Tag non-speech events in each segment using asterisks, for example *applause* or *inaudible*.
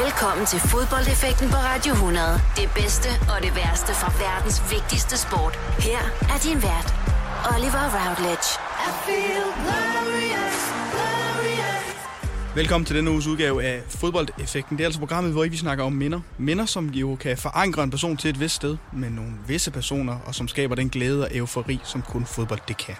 Velkommen til fodboldeffekten på Radio 100. Det bedste og det værste fra verdens vigtigste sport. Her er din vært, Oliver Routledge. I feel glorious, glorious. Velkommen til denne uges udgave af Fodboldeffekten. Det er altså programmet, hvor vi snakker om minder. Minder, som jo kan forankre en person til et vist sted med nogle visse personer, og som skaber den glæde og eufori, som kun fodbold det kan.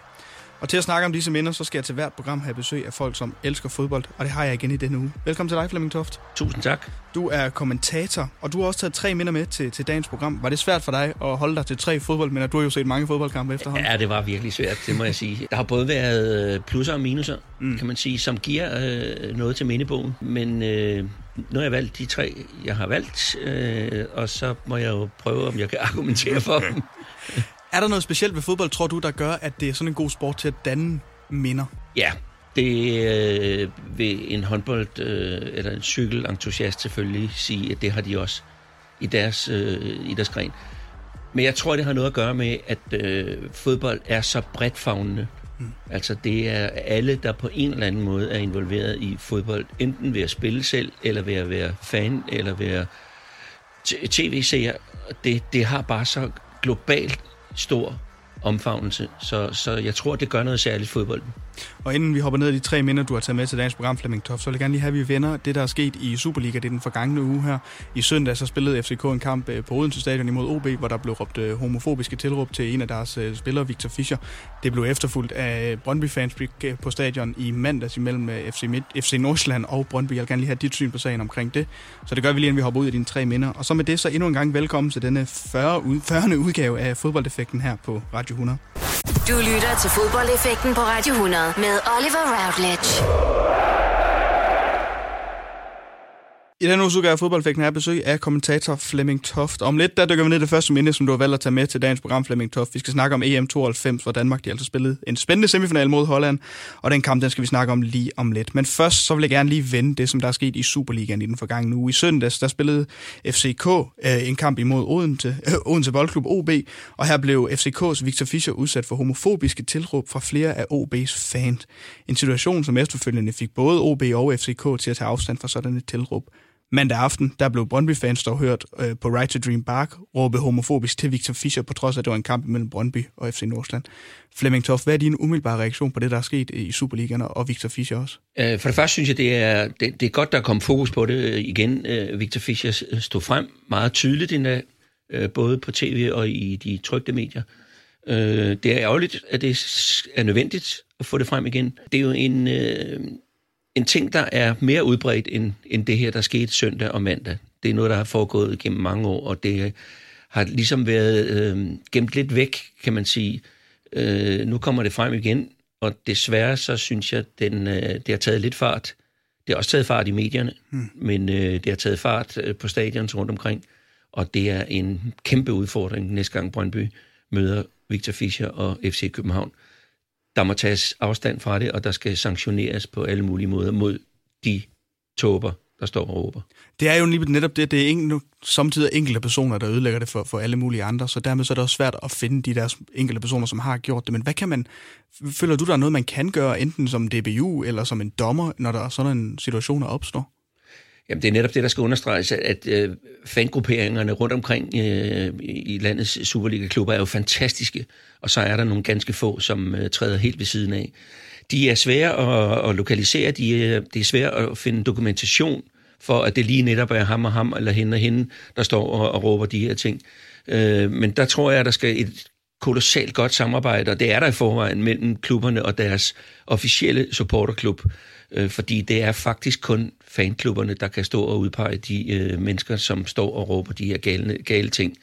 Og til at snakke om disse minder, så skal jeg til hvert program have besøg af folk, som elsker fodbold, og det har jeg igen i denne uge. Velkommen til dig, Flemming Toft. Tusind tak. Du er kommentator, og du har også taget tre minder med til, til dagens program. Var det svært for dig at holde dig til tre fodboldminder? Du har jo set mange fodboldkampe efterhånden. Ja, det var virkelig svært, det må jeg sige. Der har både været øh, plusser og minuser, mm. kan man sige, som giver øh, noget til mindebogen. Men øh, nu har jeg valgt de tre, jeg har valgt, øh, og så må jeg jo prøve, om jeg kan argumentere for *laughs* dem. Er der noget specielt ved fodbold, tror du, der gør, at det er sådan en god sport til at danne minder? Ja, det øh, vil en håndbold øh, eller en cykelentusiast selvfølgelig sige, at det har de også i deres, øh, i deres gren. Men jeg tror, det har noget at gøre med, at øh, fodbold er så bredt fagnende. Mm. Altså det er alle, der på en eller anden måde er involveret i fodbold, enten ved at spille selv, eller ved at være fan, eller være tv-seer. Det, det har bare så globalt stor omfavnelse. Så, så jeg tror, det gør noget særligt fodbolden. Og inden vi hopper ned i de tre minder, du har taget med til dagens program, Flemming Toft, så vil jeg gerne lige have, at vi vender det, der er sket i Superliga. Det er den forgangne uge her. I søndag så spillede FCK en kamp øh, på Odense Stadion imod OB, hvor der blev råbt øh, homofobiske tilråb til en af deres øh, spillere, Victor Fischer. Det blev efterfulgt af Brøndby-fans på stadion i mandags imellem FC, Midt, FC Nordsjælland og Brøndby. Jeg vil gerne lige have dit syn på sagen omkring det. Så det gør vi lige, inden vi hopper ud i dine tre minder. Og så med det, så endnu en gang velkommen til denne 40. 40. udgave af fodboldeffekten her på Radio 100. Du lytter til fodboldeffekten på Radio 100 med Oliver Routledge. I denne uge af fodboldfægten er besøg af kommentator Flemming Toft. Om lidt, der dykker vi ned i det første minde, som du har valgt at tage med til dagens program, Flemming Toft. Vi skal snakke om EM92, hvor Danmark de altså spillede en spændende semifinal mod Holland, og den kamp, den skal vi snakke om lige om lidt. Men først, så vil jeg gerne lige vende det, som der er sket i Superligaen i den forgangne uge. I søndags, der spillede FCK øh, en kamp imod Odense, øh, Odense Boldklub OB, og her blev FCK's Victor Fischer udsat for homofobiske tilråb fra flere af OB's fans. En situation, som efterfølgende fik både OB og FCK til at tage afstand fra sådan et tilråb. Mandag aften, der blev Brøndby-fans dog hørt øh, på Right to Dream Park råbe homofobisk til Victor Fischer, på trods af, at det var en kamp mellem Brøndby og FC Nordsjælland. Flemming Toft, hvad er din umiddelbare reaktion på det, der er sket i Superligaen og Victor Fischer også? Øh, for det første synes jeg, det er, det, det er godt, der er kommet fokus på det øh, igen. Øh, Victor Fischer øh, stod frem meget tydeligt endda, øh, både på tv og i de trygte medier. Det er ærgerligt, at det er nødvendigt at få det frem igen. Det er jo en en ting, der er mere udbredt end, end det her, der skete søndag og mandag. Det er noget, der har foregået gennem mange år, og det har ligesom været øh, gemt lidt væk, kan man sige. Øh, nu kommer det frem igen, og desværre så synes jeg, den, øh, det har taget lidt fart. Det har også taget fart i medierne, hmm. men øh, det har taget fart øh, på stadions rundt omkring, og det er en kæmpe udfordring næste gang Brøndby møder Victor Fischer og FC København der må tages afstand fra det, og der skal sanktioneres på alle mulige måder mod de tåber, der står og råber. Det er jo lige netop det, det er en, samtidig enkelte personer, der ødelægger det for, for alle mulige andre, så dermed så er det også svært at finde de der enkelte personer, som har gjort det. Men hvad kan man, føler du, der er noget, man kan gøre, enten som DBU eller som en dommer, når der sådan en situation opstår? Jamen, det er netop det, der skal understreges, at, at øh, fangrupperingerne rundt omkring øh, i landets Superliga-klubber er jo fantastiske, og så er der nogle ganske få, som øh, træder helt ved siden af. De er svære at, at lokalisere, de er, det er svært at finde dokumentation for, at det lige netop er ham og ham, eller hende og hende, der står og, og råber de her ting. Øh, men der tror jeg, at der skal et kolossalt godt samarbejde, og det er der i forvejen mellem klubberne og deres officielle supporterklub, øh, fordi det er faktisk kun fanklubberne, der kan stå og udpege de øh, mennesker, som står og råber de her gale, gale ting.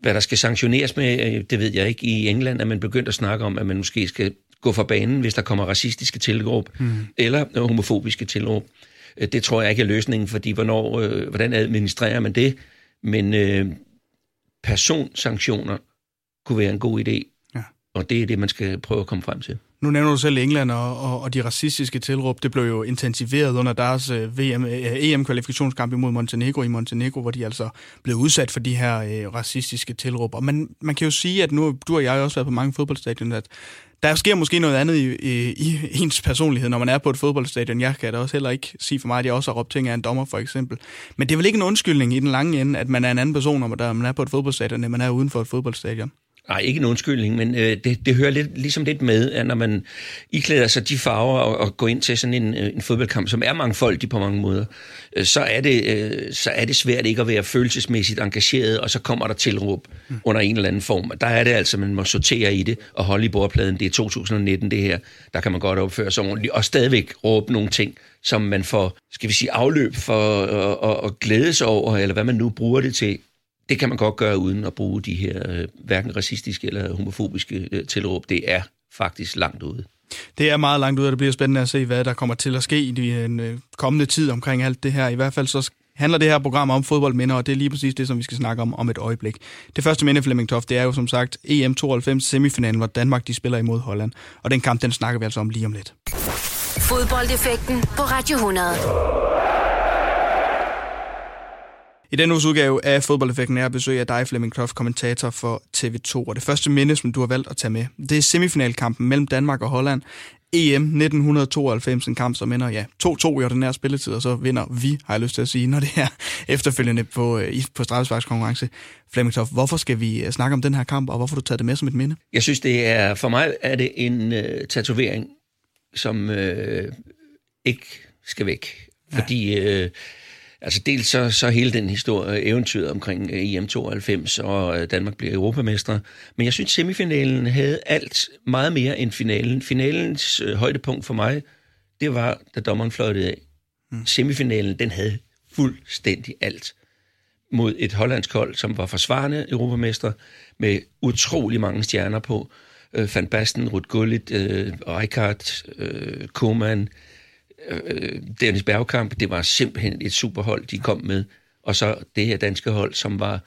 Hvad der skal sanktioneres med, øh, det ved jeg ikke. I England er man begyndt at snakke om, at man måske skal gå fra banen, hvis der kommer racistiske tilråb, mm. eller homofobiske tilråb. Øh, det tror jeg ikke er løsningen, fordi hvornår, øh, hvordan administrerer man det? Men øh, personsanktioner kunne være en god idé, ja. og det er det, man skal prøve at komme frem til. Nu nævner du selv England og, og, og de racistiske tilråb. Det blev jo intensiveret under deres øh, VM, øh, EM-kvalifikationskamp imod Montenegro i Montenegro, hvor de altså blev udsat for de her øh, racistiske tilråb. Og man, man kan jo sige, at nu du og jeg har også været på mange fodboldstadioner, at der sker måske noget andet i, i, i *laughs* ens personlighed, når man er på et fodboldstadion. Jeg kan da også heller ikke sige for mig, at jeg også har råbt ting af en dommer, for eksempel. Men det er vel ikke en undskyldning i den lange ende, at man er en anden person, når man er på et fodboldstadion, end man er uden for et fodboldstadion. Nej, ikke en undskyldning, men øh, det, det hører lidt, ligesom lidt med, at når man iklæder sig de farver og, og går ind til sådan en, øh, en fodboldkamp, som er mangfoldig på mange måder, øh, så, er det, øh, så er det svært ikke at være følelsesmæssigt engageret, og så kommer der tilråb mm. under en eller anden form. Der er det altså, man må sortere i det og holde i bordpladen. Det er 2019, det her. Der kan man godt opføre sig ordentligt, og stadigvæk råbe nogle ting, som man får, skal vi sige, afløb for at, at glæde sig over, eller hvad man nu bruger det til det kan man godt gøre uden at bruge de her øh, hverken racistiske eller homofobiske øh, tilråb. Det er faktisk langt ude. Det er meget langt ude, og det bliver spændende at se, hvad der kommer til at ske i den øh, kommende tid omkring alt det her. I hvert fald så handler det her program om fodboldminder, og det er lige præcis det, som vi skal snakke om om et øjeblik. Det første minde, Flemming Toft, det er jo som sagt EM92 semifinalen, hvor Danmark de spiller imod Holland. Og den kamp, den snakker vi altså om lige om lidt. Fodboldeffekten på Radio 100. I denne uges udgave af Fodboldeffekten er besøg af dig, Flemming Kloft, kommentator for TV2. Og det første minde, som du har valgt at tage med, det er semifinalkampen mellem Danmark og Holland. EM 1992, en kamp, som ender ja, 2-2 i ordinær spilletid, og så vinder vi, har jeg lyst til at sige, når det er efterfølgende på, øh, på konkurrence. Flemming Kloft, hvorfor skal vi øh, snakke om den her kamp, og hvorfor du tager det med som et minde? Jeg synes, det er, for mig er det en uh, tatovering, som uh, ikke skal væk. Ja. Fordi... Uh, Altså dels så, så hele den historie, eventyret omkring øh, EM92, og øh, Danmark bliver europamestre. Men jeg synes, semifinalen havde alt meget mere end finalen. Finalens øh, højdepunkt for mig, det var, da dommeren fløjtede af. Mm. Semifinalen, den havde fuldstændig alt mod et hollandsk hold, som var forsvarende europamestre, med utrolig mange stjerner på. Øh, Van Basten, Ruud Gullit, øh, Rijkaard, øh, Koeman, øh, Øh, Dennis Bergkamp, det var simpelthen et superhold, de kom med. Og så det her danske hold, som var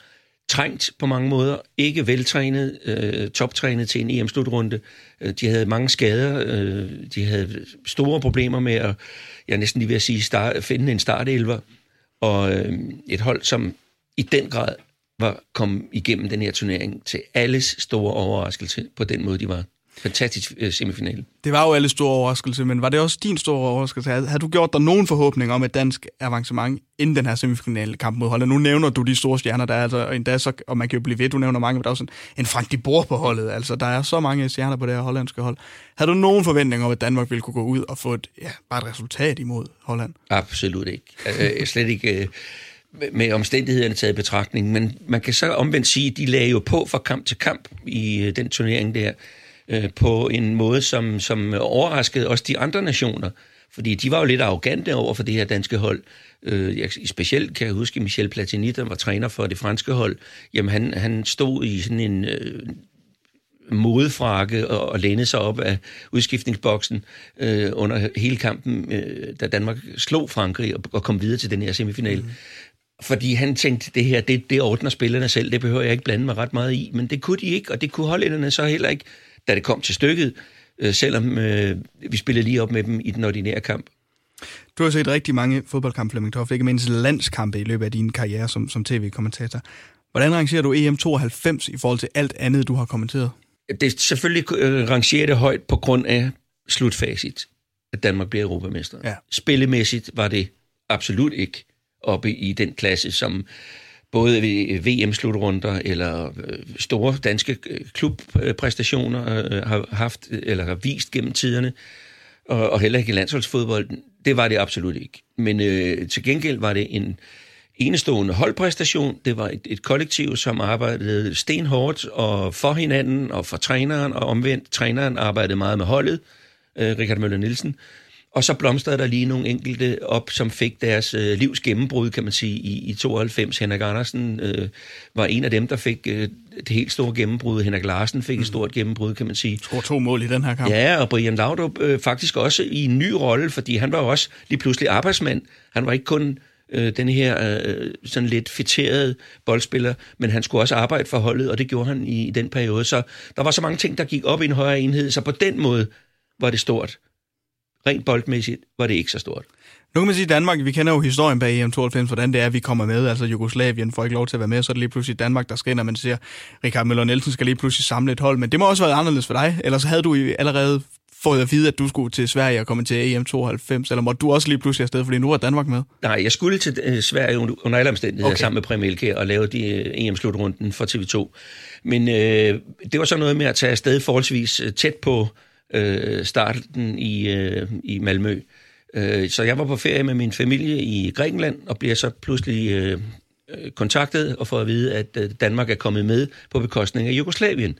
trængt på mange måder, ikke veltrænet, øh, toptrænet til en EM-slutrunde. Øh, de havde mange skader, øh, de havde store problemer med at, jeg næsten lige vil sige, start, finde en startelver, og øh, et hold, som i den grad var kommet igennem den her turnering til alles store overraskelse på den måde, de var fantastisk øh, semifinale. Det var jo alle store overraskelse, men var det også din store overraskelse? Har du gjort dig nogen forhåbning om et dansk avancement inden den her semifinale kamp mod Holland? Nu nævner du de store stjerner, der er altså, og endda så, og man kan jo blive ved, du nævner mange, men der er også en, en Frank de Boer på holdet. Altså, der er så mange stjerner på det her hollandske hold. Har du nogen forventning om, at Danmark ville kunne gå ud og få et, ja, bare et resultat imod Holland? Absolut ikke. Øh, slet ikke... Øh med omstændighederne taget i betragtning, men man kan så omvendt sige, at de lagde jo på fra kamp til kamp i øh, den turnering der øh, på en måde, som, som overraskede også de andre nationer. Fordi de var jo lidt arrogante over for det her danske hold. Øh, jeg, specielt kan jeg huske Michel Platini, der var træner for det franske hold. Jamen han, han stod i sådan en øh, modefrakke og, og lænede sig op af udskiftningsboksen øh, under hele kampen, øh, da Danmark slog Frankrig og, og kom videre til den her semifinal. Mm. Fordi han tænkte, det her, det, det ordner spillerne selv, det behøver jeg ikke blande mig ret meget i. Men det kunne de ikke, og det kunne hollænderne så heller ikke da det kom til stykket, øh, selvom øh, vi spillede lige op med dem i den ordinære kamp. Du har set rigtig mange fodboldkampe, Flemming Toft, ikke mindst landskampe i løbet af din karriere som, som tv-kommentator. Hvordan rangerer du EM92 i forhold til alt andet, du har kommenteret? Det er selvfølgelig øh, rangerer det højt på grund af slutfacit, at Danmark bliver europamester. Ja. Spillemæssigt var det absolut ikke oppe i den klasse, som både ved øh, VM-slutrunder eller øh, store danske øh, klubpræstationer har haft eller har vist gennem tiderne, og, og heller ikke i landsholdsfodbolden. Det var det absolut ikke. Men øh, til gengæld var det en enestående holdpræstation. Det var et, et kollektiv, som arbejdede stenhårdt og for hinanden og for træneren, og omvendt træneren arbejdede meget med holdet, øh, Richard Møller Nielsen. Og så blomstrede der lige nogle enkelte op, som fik deres øh, livs gennembrud, kan man sige, i, i 92. Henrik Andersen øh, var en af dem, der fik øh, det helt store gennembrud. Henrik Larsen fik mm. et stort gennembrud, kan man sige. Skår to mål i den her kamp. Ja, og Brian Laudrup øh, faktisk også i en ny rolle, fordi han var også lige pludselig arbejdsmand. Han var ikke kun øh, den her øh, sådan lidt fitterede boldspiller, men han skulle også arbejde for holdet, og det gjorde han i, i den periode. Så der var så mange ting, der gik op i en højere enhed, så på den måde var det stort rent boldmæssigt var det ikke så stort. Nu kan man sige, at Danmark, vi kender jo historien bag EM92, hvordan det er, at vi kommer med. Altså Jugoslavien får ikke lov til at være med, så er det lige pludselig Danmark, der skal ind, og man siger, Richard Møller Nielsen skal lige pludselig samle et hold. Men det må også være anderledes for dig, ellers havde du allerede fået at vide, at du skulle til Sverige og komme til EM92, eller må du også lige pludselig afsted, fordi nu er Danmark med? Nej, jeg skulle til uh, Sverige under alle omstændigheder okay. sammen med Prem Elke og lave de uh, EM-slutrunden for TV2. Men uh, det var så noget med at tage afsted forholdsvis tæt på uh, starten i, øh, i Malmø. Øh, så jeg var på ferie med min familie i Grækenland, og bliver så pludselig øh, øh kontaktet og får at vide, at øh, Danmark er kommet med på bekostning af Jugoslavien.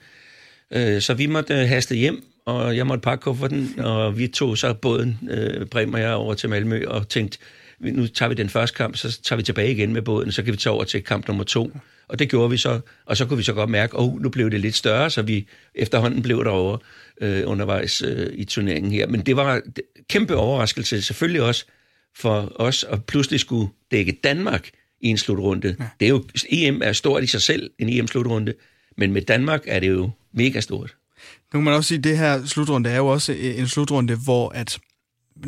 Øh, så vi måtte øh, haste hjem og jeg måtte pakke kufferten, og vi tog så båden, øh, Brem og jeg, over til Malmø, og tænkte, nu tager vi den første kamp, så tager vi tilbage igen med båden, så kan vi tage over til kamp nummer to. Og det gjorde vi så, og så kunne vi så godt mærke, at oh, nu blev det lidt større, så vi efterhånden blev derovre øh, undervejs øh, i turneringen her. Men det var en kæmpe overraskelse, selvfølgelig også for os at pludselig skulle dække Danmark i en slutrunde. Ja. Det er jo, EM er stort i sig selv, en EM-slutrunde, men med Danmark er det jo mega stort. Nu kan man også sige, at det her slutrunde er jo også en slutrunde, hvor at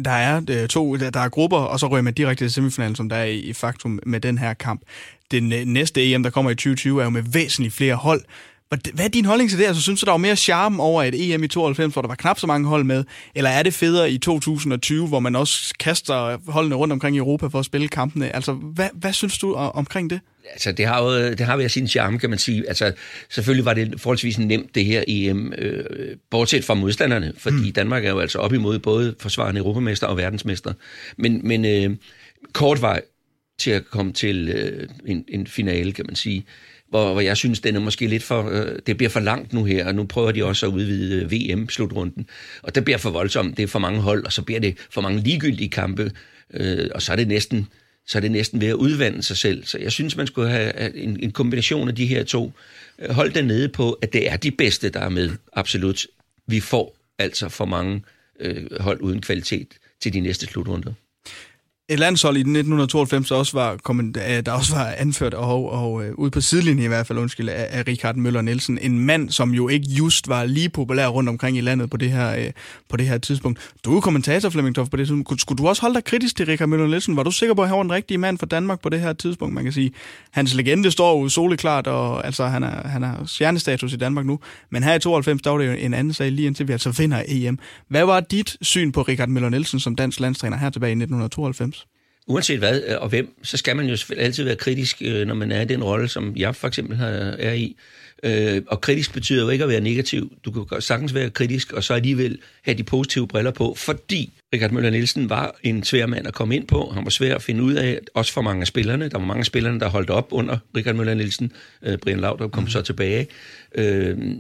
der er øh, to, der er grupper, og så rører man direkte til semifinalen, som der er i, faktum med den her kamp. Den næste EM, der kommer i 2020, er jo med væsentligt flere hold. Hvad er din holdning til det? Altså, synes du, der var mere charme over et EM i 92, hvor der var knap så mange hold med? Eller er det federe i 2020, hvor man også kaster holdene rundt omkring i Europa for at spille kampene? Altså, hvad, hvad synes du omkring det? Altså, det har jo det har været sin charme, kan man sige. Altså, selvfølgelig var det forholdsvis nemt, det her EM, øh, bortset fra modstanderne, fordi mm. Danmark er jo altså op imod både forsvarende europamester og verdensmester. Men, men øh, kort vej til at komme til øh, en, en finale, kan man sige hvor, hvor jeg synes, den er måske lidt for, øh, det bliver for langt nu her, og nu prøver de også at udvide øh, VM-slutrunden, og det bliver for voldsomt, det er for mange hold, og så bliver det for mange ligegyldige kampe, øh, og så er det næsten så er det næsten ved at udvande sig selv. Så jeg synes, man skulle have en, en kombination af de her to. Øh, hold den nede på, at det er de bedste, der er med, absolut. Vi får altså for mange øh, hold uden kvalitet til de næste slutrunder et landshold i 1992, der også var, øh, der også var anført og, og uh, ude på sidelinjen i hvert fald, undskyld, af, af Richard Møller Nielsen. En mand, som jo ikke just var lige populær rundt omkring i landet på det her, øh, på det her tidspunkt. Du er kommentator, Flemming Toff, på det tidspunkt. Skulle du også holde dig kritisk til Richard Møller Nielsen? Var du sikker på, at han var den rigtige mand for Danmark på det her tidspunkt? Man kan sige, hans legende står jo soleklart, og altså, han er, han er stjernestatus i Danmark nu. Men her i 92, der var det jo en anden sag, lige indtil vi altså finder EM. Hvad var dit syn på Richard Møller Nielsen som dansk landstræner her tilbage i 1992? Uanset hvad øh, og hvem, så skal man jo altid være kritisk, øh, når man er i den rolle, som jeg for eksempel er i. Øh, og kritisk betyder jo ikke at være negativ. Du kan sagtens være kritisk, og så alligevel have de positive briller på, fordi Richard Møller Nielsen var en svær mand at komme ind på. Han var svær at finde ud af, også for mange af spillerne. Der var mange af spillerne, der holdt op under Richard Møller Nielsen. Brian Laudrup kom mm. så tilbage.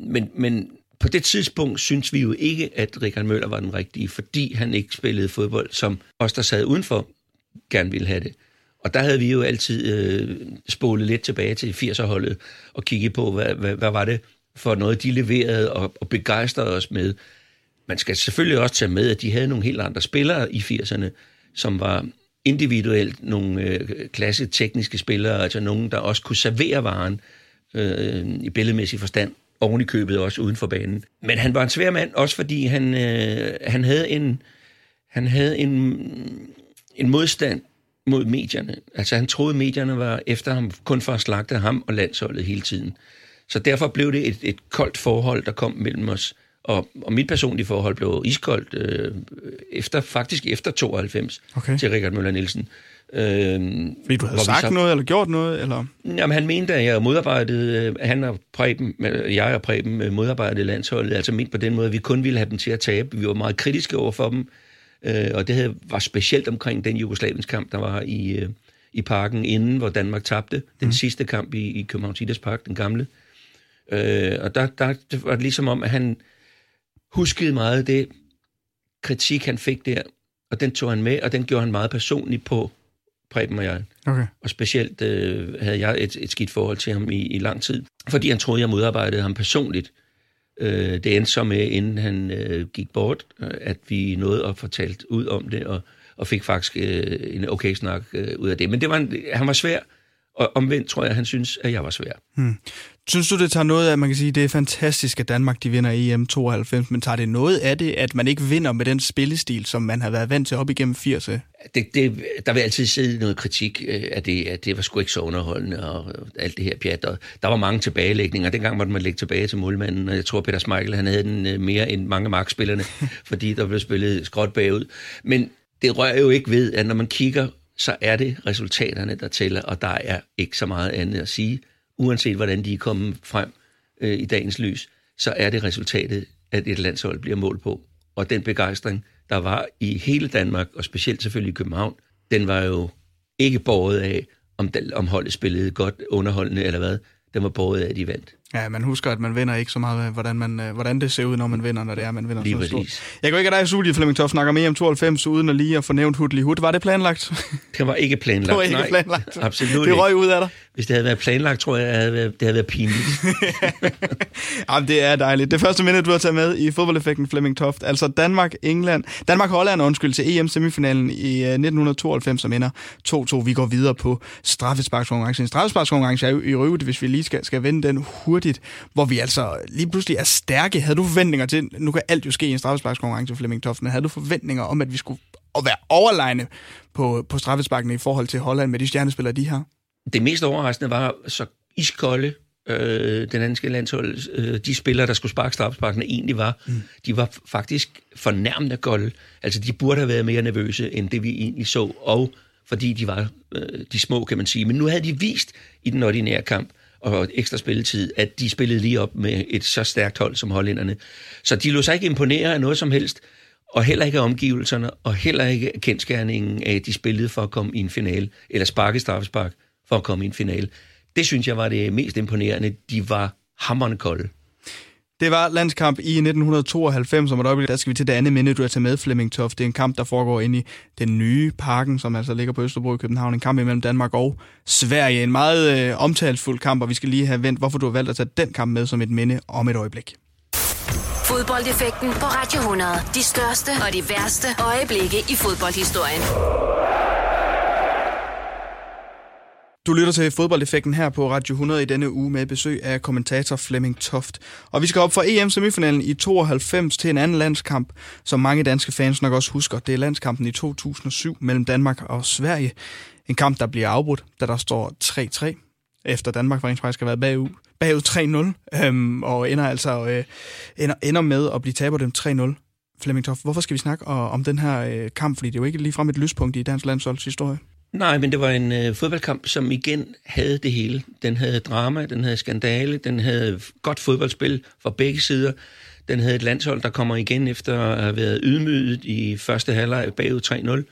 men, men på det tidspunkt synes vi jo ikke, at Richard Møller var den rigtige, fordi han ikke spillede fodbold, som os, der sad udenfor, gerne ville have det. Og der havde vi jo altid øh, spolet lidt tilbage til 80'er-holdet og kigget på, hvad, hvad, hvad var det for noget, de leverede og, og begejstrede os med. Man skal selvfølgelig også tage med, at de havde nogle helt andre spillere i 80'erne, som var individuelt nogle øh, klasse tekniske spillere, altså nogen, der også kunne servere varen øh, i billedmæssig forstand, oven i købet også uden for banen. Men han var en svær mand, også fordi han, øh, han havde en han havde en en modstand mod medierne. Altså han troede, medierne var efter ham kun for at slagte ham og landsholdet hele tiden. Så derfor blev det et, et koldt forhold, der kom mellem os. Og, og mit personlige forhold blev iskoldt øh, efter, faktisk efter 92 okay. til Richard Møller Nielsen. Øh, Fordi du havde sagt så, noget eller gjort noget? Eller? Jamen han mente, at jeg modarbejdede, øh, han og Preben, jeg og Preben øh, modarbejdede landsholdet, altså ment på den måde, at vi kun ville have dem til at tabe. Vi var meget kritiske over for dem. Øh, og det havde, var specielt omkring den jugoslavisk kamp, der var i, øh, i parken inden, hvor Danmark tabte. Den mm. sidste kamp i, i København Tiders Park, den gamle. Øh, og der, der det var det ligesom om, at han huskede meget det kritik, han fik der, og den tog han med, og den gjorde han meget personligt på Preben og jeg. Okay. Og specielt øh, havde jeg et, et skidt forhold til ham i, i lang tid, fordi han troede, jeg modarbejdede ham personligt. Øh, det endte så med, inden han øh, gik bort, at vi nåede at fortalt ud om det, og, og fik faktisk øh, en okay snak øh, ud af det. Men det var en, han var svær Og omvendt tror jeg, han synes, at jeg var svær. Hmm. Synes du, det tager noget af, man kan sige, det er fantastisk, at Danmark de vinder EM 92, men tager det noget af det, at man ikke vinder med den spillestil, som man har været vant til op igennem 80'erne? Det, det, der vil altid sidde noget kritik øh, af det, at det var sgu ikke så underholdende, og alt det her pjat. Og der var mange tilbagelægninger. Dengang måtte man lægge tilbage til målmanden, og jeg tror, Peter Smeichel, han havde den øh, mere end mange markspillerne, *laughs* fordi der blev spillet skråt bagud. Men det rører jo ikke ved, at når man kigger, så er det resultaterne, der tæller, og der er ikke så meget andet at sige uanset hvordan de er kommet frem øh, i dagens lys, så er det resultatet, at et landshold bliver målt på. Og den begejstring, der var i hele Danmark, og specielt selvfølgelig i København, den var jo ikke båret af, om, om holdet spillede godt underholdende eller hvad. Den var båret af, at de vandt. Ja, man husker, at man vinder ikke så meget, hvordan, man, øh, hvordan det ser ud, når man vinder, når det er, man vinder. Lige så præcis. Jeg går ikke af dig, Suli Flemming Toff, snakker mere om 92, uden at lige at få nævnt Hudli Hud. Var det planlagt? *laughs* Det var ikke planlagt, Det var ikke nej. planlagt. Absolut Det røg ud af dig. Hvis det havde været planlagt, tror jeg, det havde været, det havde været pinligt. *laughs* *laughs* Jamen, det er dejligt. Det første minde, du har taget med i fodboldeffekten Flemming Toft. Altså Danmark, England, Danmark Holland, undskyld, til EM-semifinalen i 1992, som ender 2-2. Vi går videre på straffesparkskonkurrence. En straffesparkskonkurrence er jo i øvrigt, hvis vi lige skal, skal vende den hurtigt, hvor vi altså lige pludselig er stærke. Havde du forventninger til, nu kan alt jo ske i en straffesparkskonkurrence, Flemming Toft, men havde du forventninger om, at vi skulle at være overlegne på, på straffesparkene i forhold til Holland med de stjernespillere, de har? Det mest overraskende var så iskolde øh, den danske landshold, øh, de spillere, der skulle sparke straffesparkene, egentlig var. Mm. De var faktisk fornærmende kolde. Altså, de burde have været mere nervøse, end det vi egentlig så, og fordi de var øh, de små, kan man sige. Men nu havde de vist i den ordinære kamp, og ekstra spilletid, at de spillede lige op med et så stærkt hold som hollænderne. Så de lå sig ikke imponere af noget som helst, og heller ikke af omgivelserne, og heller ikke af kendskærningen af, at de spillede for at komme i en finale, eller sparke straffespark for at komme i en finale. Det synes jeg var det mest imponerende. De var hammerne kolde. Det var landskamp i 1992, og der skal vi til det andet minde, du har taget med, Flemming Toft. Det er en kamp, der foregår inde i den nye parken, som altså ligger på Østerbro i København. En kamp imellem Danmark og Sverige. En meget øh, omtalsfuld kamp, og vi skal lige have vendt, hvorfor du har valgt at tage den kamp med som et minde om et øjeblik. Fodboldeffekten på Radio 100. De største og de værste øjeblikke i fodboldhistorien. Du lytter til fodboldeffekten her på Radio 100 i denne uge med besøg af kommentator Flemming Toft. Og vi skal op fra EM-semifinalen i 92 til en anden landskamp, som mange danske fans nok også husker. Det er landskampen i 2007 mellem Danmark og Sverige. En kamp, der bliver afbrudt, da der står 3-3, efter Danmark faktisk har været bagud, bagud 3-0, øhm, og ender altså øh, ender, ender med at blive taber dem 3-0. Flemming Toft, hvorfor skal vi snakke øh, om den her øh, kamp? Fordi det er jo ikke ligefrem et lyspunkt i dansk landsholds historie. Nej, men det var en øh, fodboldkamp, som igen havde det hele. Den havde drama, den havde skandale, den havde godt fodboldspil fra begge sider. Den havde et landshold, der kommer igen efter at have været ydmyget i første halvleg bagud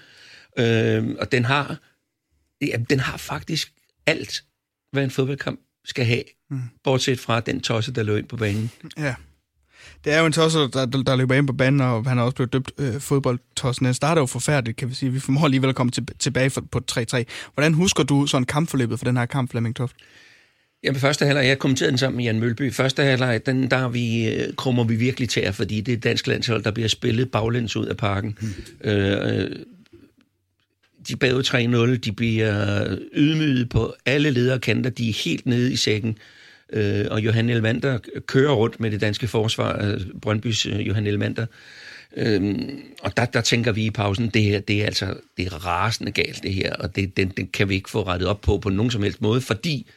3-0. Øh, og den har, ja, den har faktisk alt, hvad en fodboldkamp skal have, mm. bortset fra den tosse, der løb ind på banen. Ja. Det er jo en tosser, der, der, der løber ind på banen, og han er også blevet døbt øh, fodboldtossen. Den starter jo forfærdeligt, kan vi sige. Vi formår alligevel at komme til, tilbage for, på 3-3. Hvordan husker du sådan kampforløbet for den her kamp, Flemming Toft? Jamen, første halvleg, jeg kommenterede den sammen med Jan Mølby. Første halvleg, den der vi, øh, krummer vi virkelig til, fordi det er dansk landshold, der bliver spillet baglæns ud af parken. Mm. Øh, de bagud 3-0, de bliver ydmyget på alle lederkanter, de er helt nede i sækken. Øh, øh, og Johan Elmander kører rundt med det danske forsvar, øh, Brøndbys øh, Johan Elmander. Øh, og der, der tænker vi i pausen, det her, det er altså det er rasende galt det her, og det, den, den kan vi ikke få rettet op på på nogen som helst måde, fordi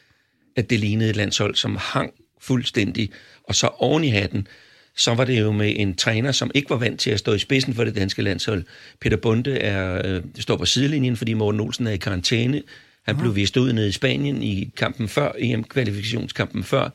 at det lignede et landshold, som hang fuldstændig, og så oven i hatten, så var det jo med en træner, som ikke var vant til at stå i spidsen for det danske landshold. Peter Bunde er, øh, står på sidelinjen, fordi Morten Olsen er i karantæne. Han blev vist ud nede i Spanien i kampen før, EM-kvalifikationskampen før,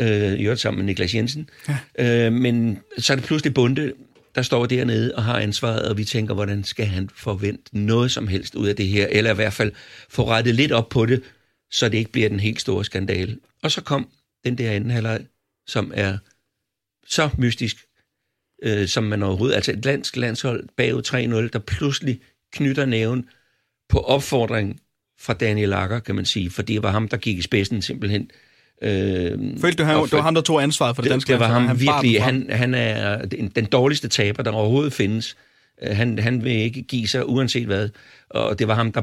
øh, i øvrigt sammen med Niklas Jensen. Ja. Øh, men så er det pludselig Bunde, der står dernede og har ansvaret, og vi tænker, hvordan skal han forvente noget som helst ud af det her, eller i hvert fald få rettet lidt op på det, så det ikke bliver den helt store skandale. Og så kom den der anden halvleg, som er så mystisk, øh, som man overhovedet... Altså et landsk landshold bagud 3-0, der pludselig knytter næven på opfordring fra Daniel Lager, kan man sige, for det var ham, der gik i spidsen simpelthen. Øh, Følte du, han, det var ham, der tog ansvaret for det, det danske Det var ham han virkelig. Han, han er den, den dårligste taber, der overhovedet findes. Øh, han, han vil ikke give sig uanset hvad. Og det var ham, der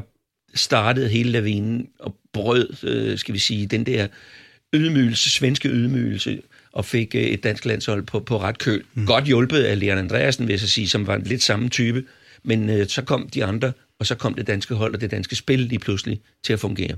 startede hele lavinen og brød, øh, skal vi sige, den der ydmygelse, svenske ydmygelse, og fik øh, et dansk landshold på, på ret køl. Mm. Godt hjulpet af Leon Andreasen, vil jeg så sige, som var en lidt samme type. Men øh, så kom de andre, og så kom det danske hold og det danske spil lige pludselig til at fungere.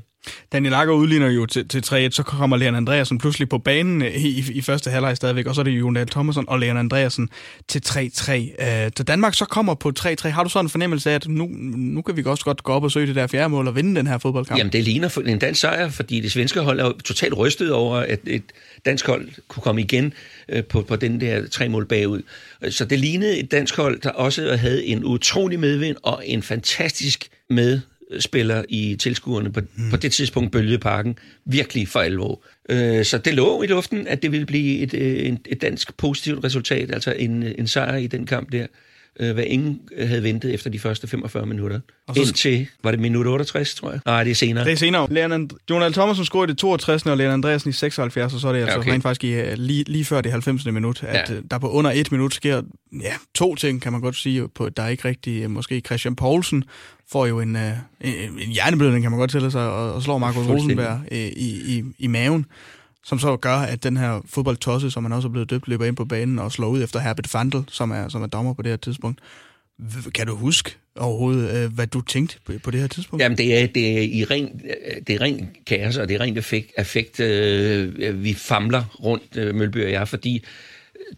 Daniel Akker udligner jo til, til 3-1, så kommer Leon Andreasen pludselig på banen øh, i, i første halvleg stadigvæk, og så er det Jonal Thomasson og Leon Andreasen til 3-3. Øh, så Danmark så kommer på 3-3. Har du sådan en fornemmelse af, at nu, nu kan vi også godt gå op og søge det der fjerde mål og vinde den her fodboldkamp? Jamen, det ligner en dansk sejr, fordi det svenske hold er jo totalt rystet over, at et dansk hold kunne komme igen øh, på, på den der tre mål bagud. Så det lignede et dansk hold, der også havde en utrolig medvind og en fantastisk med spiller i tilskuerne på, mm. på det tidspunkt bølgede parken virkelig for alvor. Øh, så det lå i luften, at det ville blive et, øh, et, et dansk positivt resultat, altså en, en sejr i den kamp der øh, hvad ingen havde ventet efter de første 45 minutter. Og så... Indtil, var det minut 68, tror jeg? Nej, det er senere. Det er senere. Leon Jonald Thomasen scorede i det 62. og Leon Andreasen i 76, og så er det altså okay. rent faktisk i, øh, lige, lige før det 90. minut, at ja. Øh, der på under et minut sker ja, to ting, kan man godt sige. På, der er ikke rigtig, øh, måske Christian Poulsen får jo en, en, en hjerneblødning, kan man godt tælle sig, og, og slår Markus Rosenberg i, i, i maven som så gør, at den her fodboldtosse, som han også er blevet døbt, løber ind på banen og slår ud efter Herbert Fandel, som er, som er dommer på det her tidspunkt. Kan du huske overhovedet, øh, hvad du tænkte på det her tidspunkt? Jamen, det er, det er, i ren, øh, det er ren kaos, og det er rent effekt. effekt øh, øh, vi famler rundt, øh, Mølby og jeg, fordi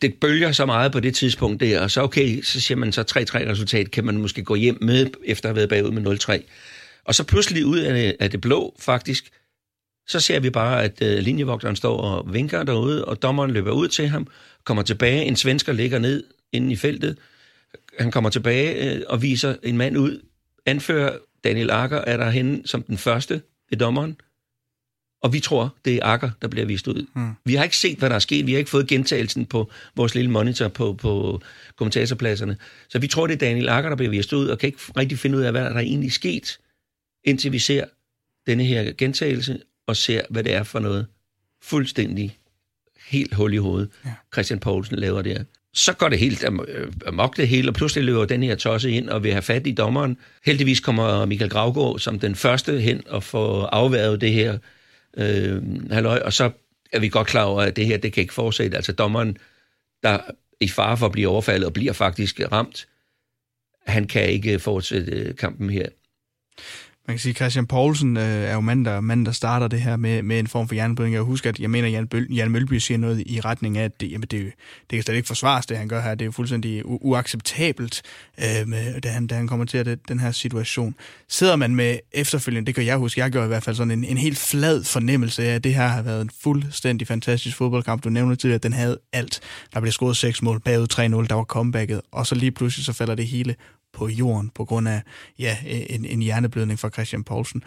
det bølger så meget på det tidspunkt der, og så okay, så siger man så 3-3 resultat, kan man måske gå hjem med, efter at have været bagud med 0-3. Og så pludselig ud af, af det blå, faktisk, så ser vi bare, at øh, linjevogteren står og vinker derude, og dommeren løber ud til ham, kommer tilbage, en svensker ligger ned inde i feltet, han kommer tilbage øh, og viser en mand ud, anfører Daniel Akker er der henne som den første ved dommeren, og vi tror, det er Akker, der bliver vist ud. Hmm. Vi har ikke set, hvad der er sket. Vi har ikke fået gentagelsen på vores lille monitor på, på kommentatorpladserne. Så vi tror, det er Daniel Akker, der bliver vist ud, og kan ikke rigtig finde ud af, hvad der er egentlig sket, indtil vi ser denne her gentagelse, og ser, hvad det er for noget fuldstændig helt hul i hovedet, ja. Christian Poulsen laver der. Så går det helt amok det hele, og pludselig løber den her tosse ind og vil have fat i dommeren. Heldigvis kommer Michael Gravgaard som den første hen og får afværet det her øh, halløj, og så er vi godt klar over, at det her, det kan ikke fortsætte. Altså dommeren, der i fare for at blive overfaldet og bliver faktisk ramt, han kan ikke fortsætte kampen her man kan sige, Christian Poulsen øh, er jo mand der, mand, der starter det her med, med en form for hjerneblødning. Jeg husker, at jeg mener, at Jan, Bøl, Jan Mølby siger noget i retning af, at det, jamen det, det kan slet ikke forsvares, det han gør her. Det er jo fuldstændig u- uacceptabelt, øh, med, da, han, da han kommer til det, den her situation. Sidder man med efterfølgende, det kan jeg huske, jeg gør i hvert fald sådan en, en helt flad fornemmelse af, at det her har været en fuldstændig fantastisk fodboldkamp. Du nævnte tidligere, at den havde alt. Der blev scoret seks mål, bagud 3-0, der var comebacket, og så lige pludselig så falder det hele på jorden på grund af ja, en, en hjerneblødning fra Christian Poulsen.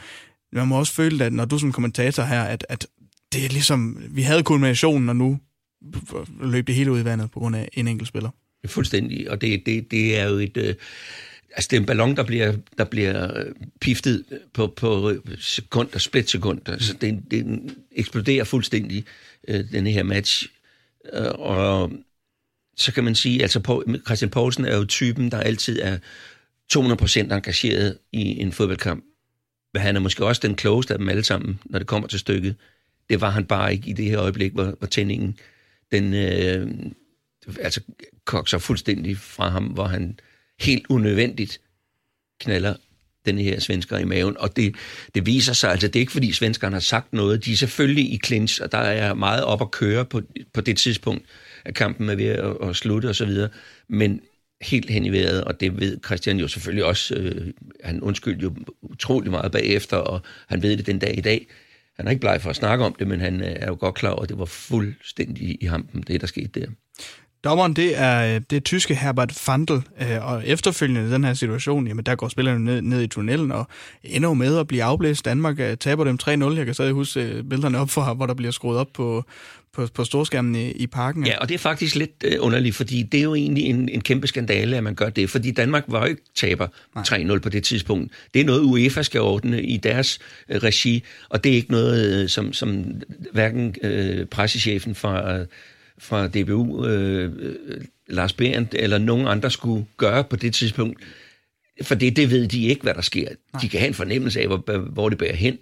Man må også føle, at når du som kommentator her, at, at det er ligesom, vi havde kulminationen, og nu løb det hele ud i vandet på grund af en enkelt spiller. Fuldstændig, og det, det, det er jo et... Øh, altså det er en ballon, der bliver, der bliver øh, piftet på, på sekund og splitsekund. Mm. Altså det, det eksploderer fuldstændig, øh, denne her match. Og så kan man sige, altså Christian Poulsen er jo typen, der altid er 200% engageret i en fodboldkamp. Men han er måske også den klogeste af dem alle sammen, når det kommer til stykket. Det var han bare ikke i det her øjeblik, hvor, hvor tændingen den, øh, altså kokser fuldstændig fra ham, hvor han helt unødvendigt knaller den her svensker i maven. Og det, det viser sig, altså det er ikke fordi svenskerne har sagt noget, de er selvfølgelig i clinch, og der er meget op at køre på, på det tidspunkt at kampen er ved at, at slutte osv., men helt hen i vejret, og det ved Christian jo selvfølgelig også. Øh, han undskyldte jo utrolig meget bagefter, og han ved det den dag i dag. Han er ikke bleg for at snakke om det, men han øh, er jo godt klar over, at det var fuldstændig i hampen, det der skete der. Dommeren, det er, det er tyske Herbert Fandel, øh, og efterfølgende i den her situation, jamen der går spillerne ned, ned i tunnelen og ender med at blive afblæst. Danmark øh, taber dem 3-0. Jeg kan stadig huske billederne op for, hvor der bliver skruet op på, på, på storskærmen i, i parken. Ja, og det er faktisk lidt øh, underligt, fordi det er jo egentlig en, en kæmpe skandale, at man gør det, fordi Danmark var jo ikke taber 3-0 på det tidspunkt. Det er noget, UEFA skal ordne i deres øh, regi, og det er ikke noget, øh, som, som hverken øh, pressechefen fra... Øh, fra DBU, øh, Lars Berndt eller nogen andre skulle gøre på det tidspunkt. For det, det ved de ikke, hvad der sker. Nej. De kan have en fornemmelse af, hvor, hvor det bærer hen.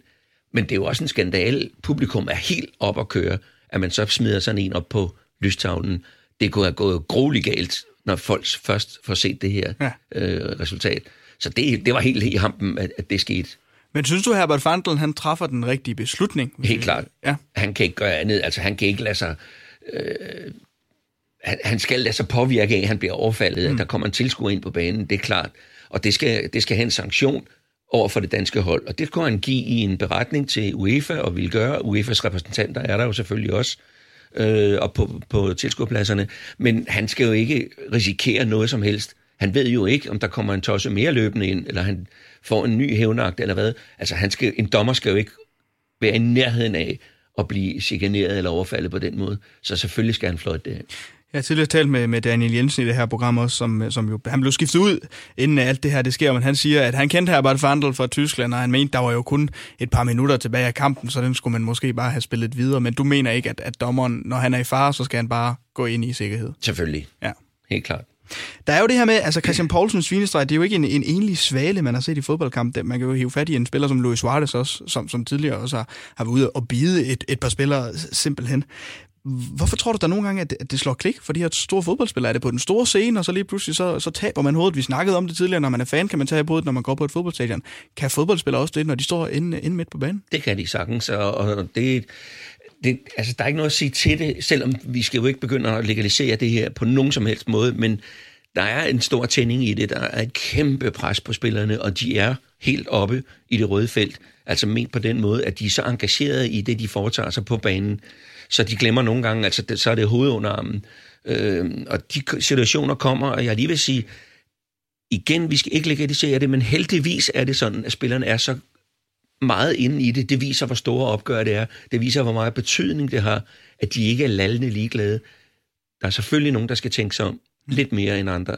Men det er jo også en skandale. Publikum er helt op at køre, at man så smider sådan en op på lystavlen. Det kunne have gået grueligt galt, når folk først får set det her ja. øh, resultat. Så det, det var helt i hampen, at, at det skete. Men synes du, Herbert Fandel, han træffer den rigtige beslutning? Helt klart. Ja. Han kan ikke gøre andet. Altså, han kan ikke lade sig... Øh, han, han skal lade sig påvirke af, at han bliver overfaldet, mm. at der kommer en tilskuer ind på banen, det er klart. Og det skal, det skal have en sanktion over for det danske hold. Og det kunne han give i en beretning til UEFA, og vil gøre. UEFA's repræsentanter er der jo selvfølgelig også, øh, og på, på tilskuerpladserne. Men han skal jo ikke risikere noget som helst. Han ved jo ikke, om der kommer en tosse mere løbende ind, eller han får en ny hævnagt, eller hvad. Altså, han skal, en dommer skal jo ikke være i nærheden af at blive chikaneret eller overfaldet på den måde. Så selvfølgelig skal han fløjte det. Jeg har tidligere talt med, med Daniel Jensen i det her program også, som, som jo, han blev skiftet ud, inden alt det her det sker, men han siger, at han kendte Herbert Fandel fra Tyskland, og han mente, der var jo kun et par minutter tilbage af kampen, så den skulle man måske bare have spillet videre, men du mener ikke, at, at dommeren, når han er i fare, så skal han bare gå ind i sikkerhed? Selvfølgelig. Ja. Helt klart. Der er jo det her med, altså Christian Poulsens svinestreg, det er jo ikke en, en enlig svale, man har set i fodboldkamp. Man kan jo hive fat i en spiller som Luis Suarez også, som, som tidligere også har, har været ude og bide et, et par spillere simpelthen. Hvorfor tror du, der nogle gange, at det, at det slår klik for de her store fodboldspillere? Er det på den store scene, og så lige pludselig så, så taber man hovedet? Vi snakkede om det tidligere, når man er fan, kan man tage hovedet, når man går på et fodboldstadion. Kan fodboldspillere også det, når de står inde, inde midt på banen? Det kan de sagtens, og det, det, altså, der er ikke noget at sige til det, selvom vi skal jo ikke begynde at legalisere det her på nogen som helst måde, men der er en stor tænding i det. Der er et kæmpe pres på spillerne, og de er helt oppe i det røde felt. Altså ment på den måde, at de er så engagerede i det, de foretager sig på banen, så de glemmer nogle gange, altså det, så er det hovedunderarmen. Øh, og de situationer kommer, og jeg lige vil sige, igen, vi skal ikke legalisere det, men heldigvis er det sådan, at spillerne er så meget inde i det. Det viser, hvor store opgør det er. Det viser, hvor meget betydning det har, at de ikke er lallende ligeglade. Der er selvfølgelig nogen, der skal tænke sig om lidt mere end andre.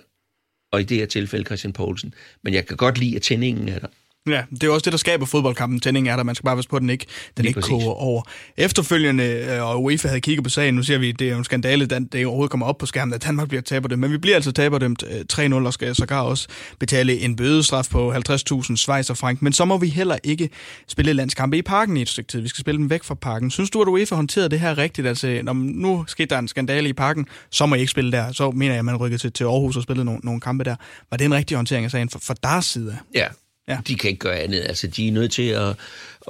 Og i det her tilfælde Christian Poulsen. Men jeg kan godt lide, at tændingen er der. Ja, det er også det, der skaber fodboldkampen. Tændingen er der, man skal bare passe på, at den ikke, den ikke koger over. Efterfølgende, øh, og UEFA havde kigget på sagen, nu ser vi, det er jo en skandale, at det overhovedet kommer op på skærmen, at Danmark bliver taber det. Men vi bliver altså taberdømt 3-0, øh, og skal sågar også betale en bødestraf på 50.000 Schweizer frank. Men så må vi heller ikke spille landskampe i parken i et stykke tid. Vi skal spille dem væk fra parken. Synes du, at UEFA håndterede det her rigtigt? Altså, når nu skete der en skandale i parken, så må I ikke spille der. Så mener jeg, at man rykker til, til Aarhus og spillede nogle, nogle kampe der. Var det en rigtig håndtering af sagen for, for deres side? Ja, Ja. De kan ikke gøre andet. Altså, de er nødt til at,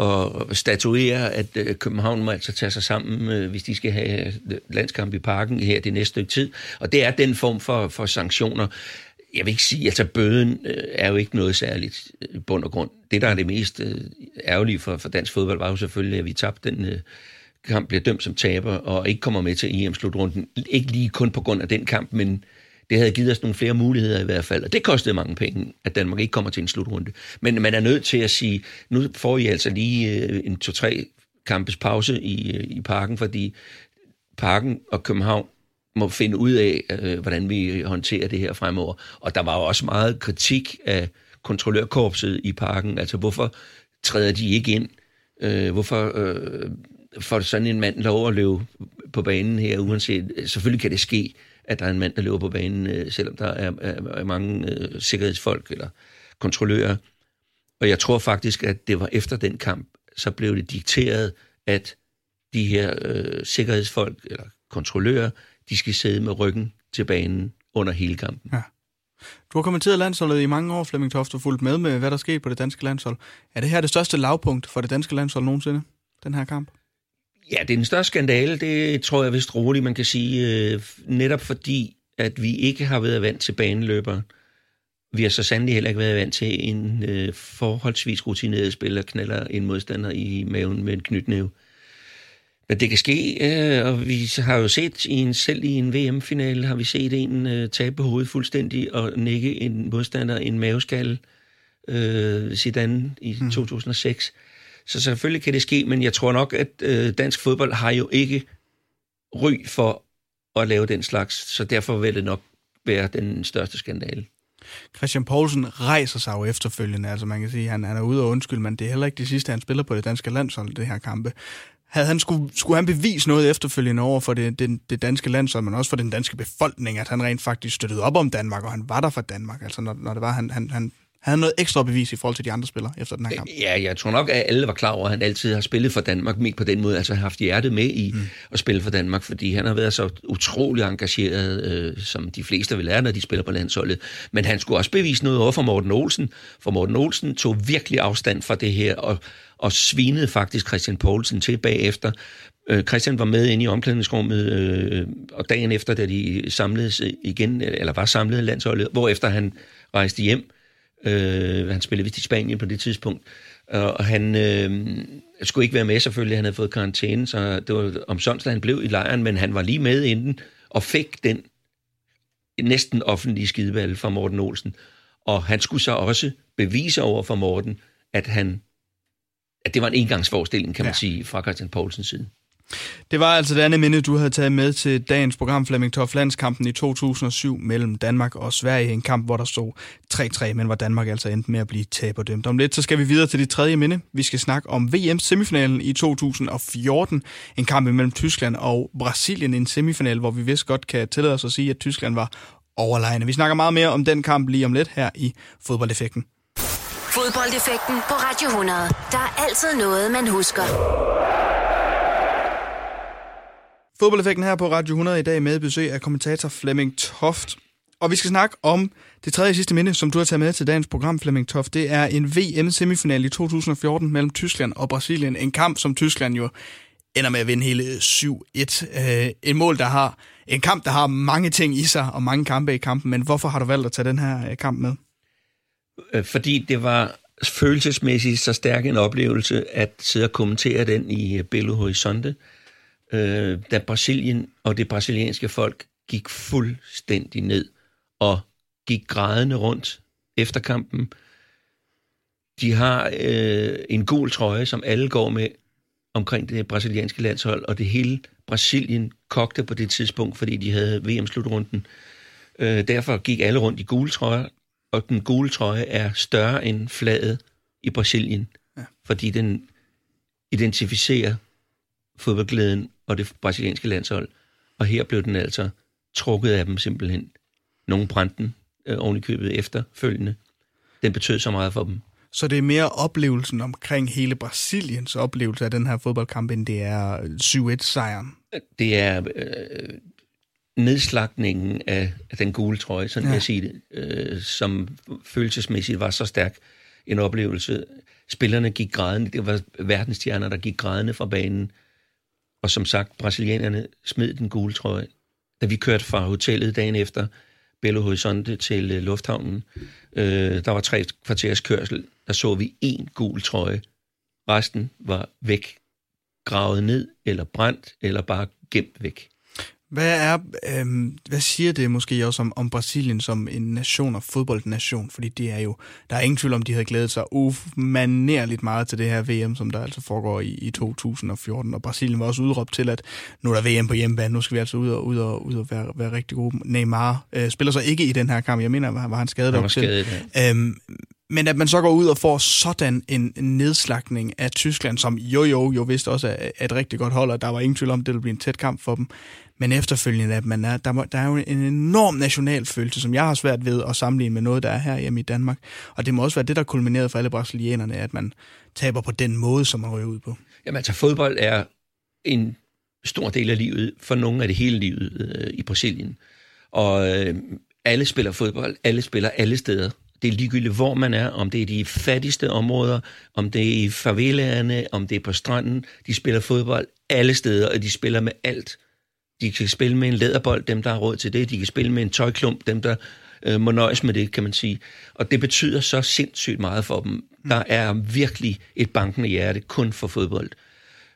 at statuere, at øh, København må altså tage sig sammen, øh, hvis de skal have øh, landskamp i parken her det næste stykke tid. Og det er den form for, for sanktioner. Jeg vil ikke sige, altså bøden er jo ikke noget særligt i bund og grund. Det, der er det mest ærgerlige for, for dansk fodbold, var jo selvfølgelig, at vi tabte den kamp, bliver dømt som taber, og ikke kommer med til EM-slutrunden. Ikke lige kun på grund af den kamp, men det havde givet os nogle flere muligheder i hvert fald, og det kostede mange penge, at Danmark ikke kommer til en slutrunde. Men man er nødt til at sige, nu får I altså lige øh, en to-tre kampes pause i, øh, i parken, fordi parken og København må finde ud af, øh, hvordan vi håndterer det her fremover. Og der var jo også meget kritik af kontrollørkorpset i parken. Altså, hvorfor træder de ikke ind? Øh, hvorfor øh, får sådan en mand lov at løbe på banen her, uanset... Selvfølgelig kan det ske, at der er en mand, der løber på banen, øh, selvom der er, er, er mange øh, sikkerhedsfolk eller kontrollører. Og jeg tror faktisk, at det var efter den kamp, så blev det dikteret, at de her øh, sikkerhedsfolk eller kontrollører, de skal sidde med ryggen til banen under hele kampen. Ja. Du har kommenteret landsholdet i mange år, Flemming Toft, og fulgt med med, hvad der sker på det danske landshold. Er det her det største lavpunkt for det danske landshold nogensinde, den her kamp? Ja, det er den største skandale, det tror jeg vist roligt, man kan sige, øh, netop fordi, at vi ikke har været vant til baneløbere. Vi har så sandelig heller ikke været vant til en øh, forholdsvis rutineret spiller knaller en modstander i maven med en knytnæve. Men det kan ske, øh, og vi har jo set i en, selv i en VM-finale, har vi set en øh, tabe hovedet fuldstændig og nikke en modstander en maveskalle, øh, Zidane i mm. 2006. Så selvfølgelig kan det ske, men jeg tror nok, at øh, dansk fodbold har jo ikke ry for at lave den slags, så derfor vil det nok være den største skandale. Christian Poulsen rejser sig jo efterfølgende, altså man kan sige, at han, han er ude og undskylde, men det er heller ikke det sidste, han spiller på det danske landshold, det her kampe. Havde han skulle, skulle han bevise noget efterfølgende over for det, det, det danske landshold, men også for den danske befolkning, at han rent faktisk støttede op om Danmark, og han var der for Danmark, altså når, når det var, han, han, han han havde noget ekstra bevis i forhold til de andre spillere efter den her kamp. Ja, jeg tror nok, at alle var klar over, at han altid har spillet for Danmark, med på den måde, altså har haft hjertet med i mm. at spille for Danmark, fordi han har været så utrolig engageret, øh, som de fleste vil lære, når de spiller på landsholdet. Men han skulle også bevise noget over for Morten Olsen, for Morten Olsen tog virkelig afstand fra det her, og, og svinede faktisk Christian Poulsen til bagefter. Øh, Christian var med inde i omklædningsrummet, øh, og dagen efter, da de samledes igen, eller var samlet landsholdet, hvorefter han rejste hjem, Øh, han spillede vist i Spanien på det tidspunkt. Og han øh, skulle ikke være med selvfølgelig, han havde fået karantæne, så det var om sådan, han blev i lejren, men han var lige med inden og fik den næsten offentlige skidevalg fra Morten Olsen. Og han skulle så også bevise over for Morten, at han at det var en engangsforestilling, kan man ja. sige, fra Christian Poulsens side. Det var altså det andet minde, du havde taget med til dagens program Flemming Toff landskampen i 2007 mellem Danmark og Sverige. En kamp, hvor der stod 3-3, men hvor Danmark altså endte med at blive taberdømt. Om lidt så skal vi videre til det tredje minde. Vi skal snakke om VM-semifinalen i 2014. En kamp mellem Tyskland og Brasilien. En semifinal, hvor vi vist godt kan tillade os at sige, at Tyskland var overlegne. Vi snakker meget mere om den kamp lige om lidt her i Fodboldeffekten. Fodboldeffekten på Radio 100. Der er altid noget, man husker. Fodboldeffekten her på Radio 100 i dag med besøg af kommentator Flemming Toft. Og vi skal snakke om det tredje sidste minde, som du har taget med til dagens program, Flemming Toft. Det er en VM-semifinal i 2014 mellem Tyskland og Brasilien. En kamp, som Tyskland jo ender med at vinde hele 7-1. Øh, en mål, der har en kamp, der har mange ting i sig og mange kampe i kampen. Men hvorfor har du valgt at tage den her øh, kamp med? Øh, fordi det var følelsesmæssigt så stærk en oplevelse at sidde og kommentere den i øh, Belo Horizonte øh, da Brasilien og det brasilianske folk gik fuldstændig ned og gik grædende rundt efter kampen. De har øh, en gul trøje, som alle går med omkring det brasilianske landshold, og det hele Brasilien kogte på det tidspunkt, fordi de havde VM-slutrunden. Øh, derfor gik alle rundt i gule trøjer, og den gule trøje er større end flaget i Brasilien, ja. fordi den identificerer fodboldglæden og det brasilianske landshold. Og her blev den altså trukket af dem simpelthen. Nogle brændte den øh, oven i købet efterfølgende. Den betød så meget for dem. Så det er mere oplevelsen omkring hele Brasiliens oplevelse af den her fodboldkamp, end det er 7-1-sejren? Det er øh, nedslagningen af, af den gule trøje, sådan ja. jeg sige det, øh, som følelsesmæssigt var så stærk en oplevelse. Spillerne gik grædende, det var verdensstjerner, der gik grædende fra banen. Og som sagt, brasilianerne smed den gule trøje. Da vi kørte fra hotellet dagen efter Belo Horizonte til øh, lufthavnen, øh, der var tre kvarters kørsel, der så vi en gul trøje. Resten var væk, gravet ned, eller brændt, eller bare gemt væk. Hvad, er, øh, hvad siger det måske også om, om Brasilien som en nation og fodboldnation? Fordi det er jo, der er ingen tvivl om, de havde glædet sig umanerligt meget til det her VM, som der altså foregår i, i 2014. Og Brasilien var også udråbt til, at nu er der VM på hjemmebane, nu skal vi altså ud og, ud og, ud og være, være rigtig gode. Neymar øh, spiller så ikke i den her kamp, jeg mener, var, var han skadet han var skadet, til. Ja. Øhm, men at man så går ud og får sådan en nedslagning af Tyskland, som jo jo jo vidste også er, et rigtig godt hold, og der var ingen tvivl om, at det ville blive en tæt kamp for dem. Men efterfølgende, at man er, der, må, der er jo en enorm nationalfølelse, som jeg har svært ved at sammenligne med noget, der er her hjemme i Danmark. Og det må også være det, der kulminerede for alle brasilianerne, at man taber på den måde, som man ryger ud på. Jamen altså, fodbold er en stor del af livet, for nogle af det hele livet øh, i Brasilien. Og øh, alle spiller fodbold, alle spiller alle steder. Det er ligegyldigt, hvor man er, om det er de fattigste områder, om det er i favelaerne, om det er på stranden. De spiller fodbold alle steder, og de spiller med alt. De kan spille med en læderbold, dem der har råd til det. De kan spille med en tøjklump, dem der øh, må nøjes med det, kan man sige. Og det betyder så sindssygt meget for dem. Der er virkelig et bankende hjerte kun for fodbold.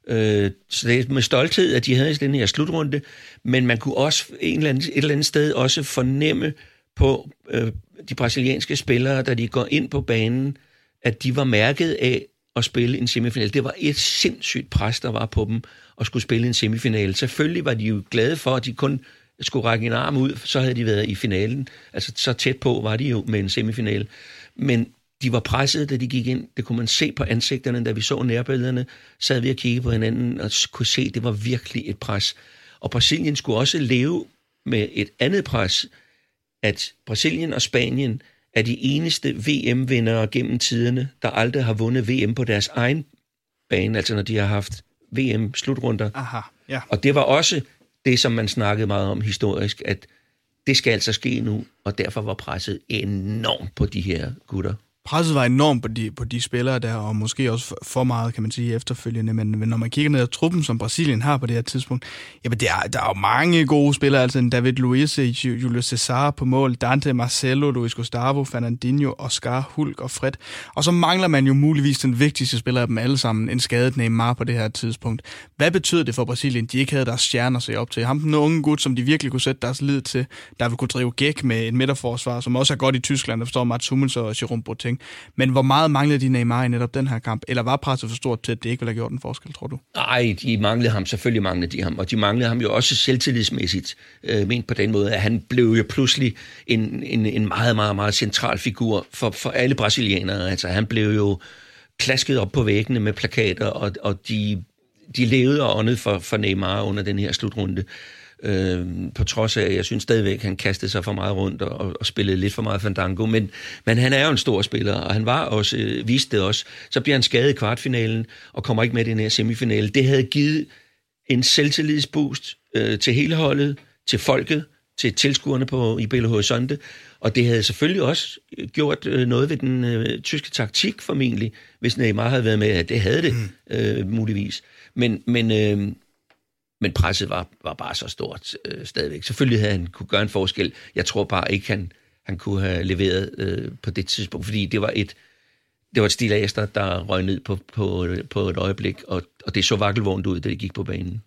Øh, så det er med stolthed, at de havde den her slutrunde, men man kunne også en eller anden, et eller andet sted også fornemme på øh, de brasilianske spillere, da de går ind på banen, at de var mærket af at spille en semifinal. Det var et sindssygt pres, der var på dem at skulle spille en semifinal. Selvfølgelig var de jo glade for, at de kun skulle række en arm ud, så havde de været i finalen. Altså så tæt på var de jo med en semifinal. Men de var presset, da de gik ind. Det kunne man se på ansigterne, da vi så nærbillederne. Sad vi og kiggede på hinanden og kunne se, at det var virkelig et pres. Og Brasilien skulle også leve med et andet pres, at Brasilien og Spanien er de eneste VM-vindere gennem tiderne, der aldrig har vundet VM på deres egen bane, altså når de har haft VM-slutrunder. Aha, ja. Og det var også det, som man snakkede meget om historisk, at det skal altså ske nu, og derfor var presset enormt på de her gutter presset var enormt på de, på de spillere der, og måske også for meget, kan man sige, efterfølgende. Men, men når man kigger ned ad truppen, som Brasilien har på det her tidspunkt, jamen der, der er jo mange gode spillere, altså David Luiz, Julio Cesar på mål, Dante Marcelo, Luis Gustavo, Fernandinho, Oscar, Hulk og Fred. Og så mangler man jo muligvis den vigtigste spiller af dem alle sammen, en skadet Neymar på det her tidspunkt. Hvad betød det for Brasilien, de ikke havde deres stjerner at se op til? Ham den unge gut, som de virkelig kunne sætte deres lid til, der ville kunne drive gæk med en midterforsvar, som også er godt i Tyskland, der forstår Mats Hummels og Jerome Boateng point. Men hvor meget manglede de Neymar i netop den her kamp? Eller var presset for stort til, at det ikke ville have gjort en forskel, tror du? Nej, de manglede ham. Selvfølgelig manglede de ham. Og de manglede ham jo også selvtillidsmæssigt. Øh, ment på den måde, at han blev jo pludselig en, en, en meget, meget, meget central figur for, for alle brasilianere. Altså, han blev jo klasket op på væggene med plakater, og, og de, de levede og åndede for, for Neymar under den her slutrunde. Øh, på trods af, at jeg synes stadigvæk, at han kastede sig for meget rundt og, og spillede lidt for meget fandango. Men, men han er jo en stor spiller, og han var også, øh, viste det også. Så bliver han skadet i kvartfinalen og kommer ikke med i den her semifinale. Det havde givet en selvtillidsboost øh, til hele holdet, til folket, til tilskuerne på, i Belo Horizonte. Og det havde selvfølgelig også gjort øh, noget ved den øh, tyske taktik formentlig, hvis Neymar havde været med. Ja, det havde det mm. øh, muligvis. Men, men øh, men presset var, var bare så stort øh, stadigvæk. Selvfølgelig havde han kunne gøre en forskel. Jeg tror bare ikke, han, han kunne have leveret øh, på det tidspunkt, fordi det var et, det var et stil af der røg ned på, på, på et øjeblik, og, og det så vakkelvognt ud, da det gik på banen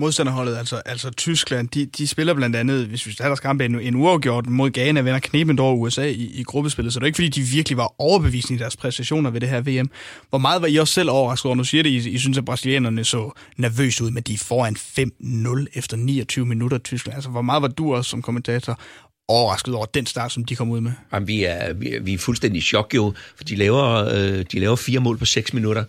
modstanderholdet, altså, altså Tyskland, de, de spiller blandt andet, hvis vi tager deres kamp, en, en uafgjort mod Ghana, vender knebent over USA i, i gruppespillet, så det er ikke fordi, de virkelig var overbevisende i deres præstationer ved det her VM. Hvor meget var I også selv overrasket over? Nu siger det, I, I synes, at brasilianerne så nervøse ud, men de er foran 5-0 efter 29 minutter Tyskland. Altså, hvor meget var du også som kommentator overrasket over den start, som de kom ud med? Jamen, vi, er, vi, er, vi er fuldstændig i chok jo, for de laver, øh, de laver fire mål på 6 minutter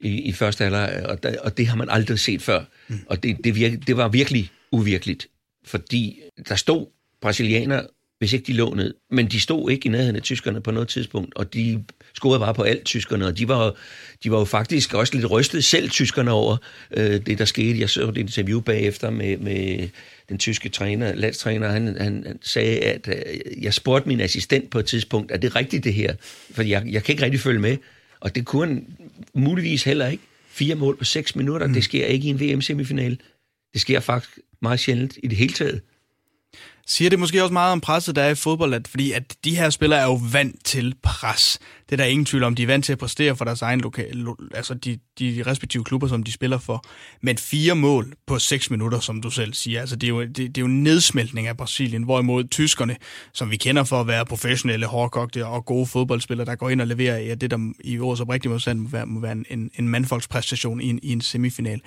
i, i første halvleg, og, og det har man aldrig set før. Mm. Og det, det, virke, det var virkelig uvirkeligt, fordi der stod brasilianere, hvis ikke de lå ned, men de stod ikke i nærheden af tyskerne på noget tidspunkt, og de scorede bare på alt tyskerne, og de var, de var jo faktisk også lidt rystet selv tyskerne over øh, det, der skete. Jeg så et interview bagefter med, med den tyske træner, landstræner, han, han, han sagde, at øh, jeg spurgte min assistent på et tidspunkt, er det rigtigt det her? For jeg, jeg kan ikke rigtig følge med. Og det kunne han muligvis heller ikke. Fire mål på seks minutter, mm. det sker ikke i en VM-semifinale. Det sker faktisk meget sjældent i det hele taget. Siger det måske også meget om presset, der er i fodbold, at, fordi at de her spillere er jo vant til pres. Det er der ingen tvivl om. De er vant til at præstere for deres egen lokale, altså de, de respektive klubber, som de spiller for. Men fire mål på seks minutter, som du selv siger, altså det er jo, det, det er jo en nedsmeltning af Brasilien, hvorimod tyskerne, som vi kender for at være professionelle, hårdkogte og gode fodboldspillere, der går ind og leverer ja, det, der i vores oprigtige modstand må være, må være en, en mandfolkspræstation i en, i en semifinal.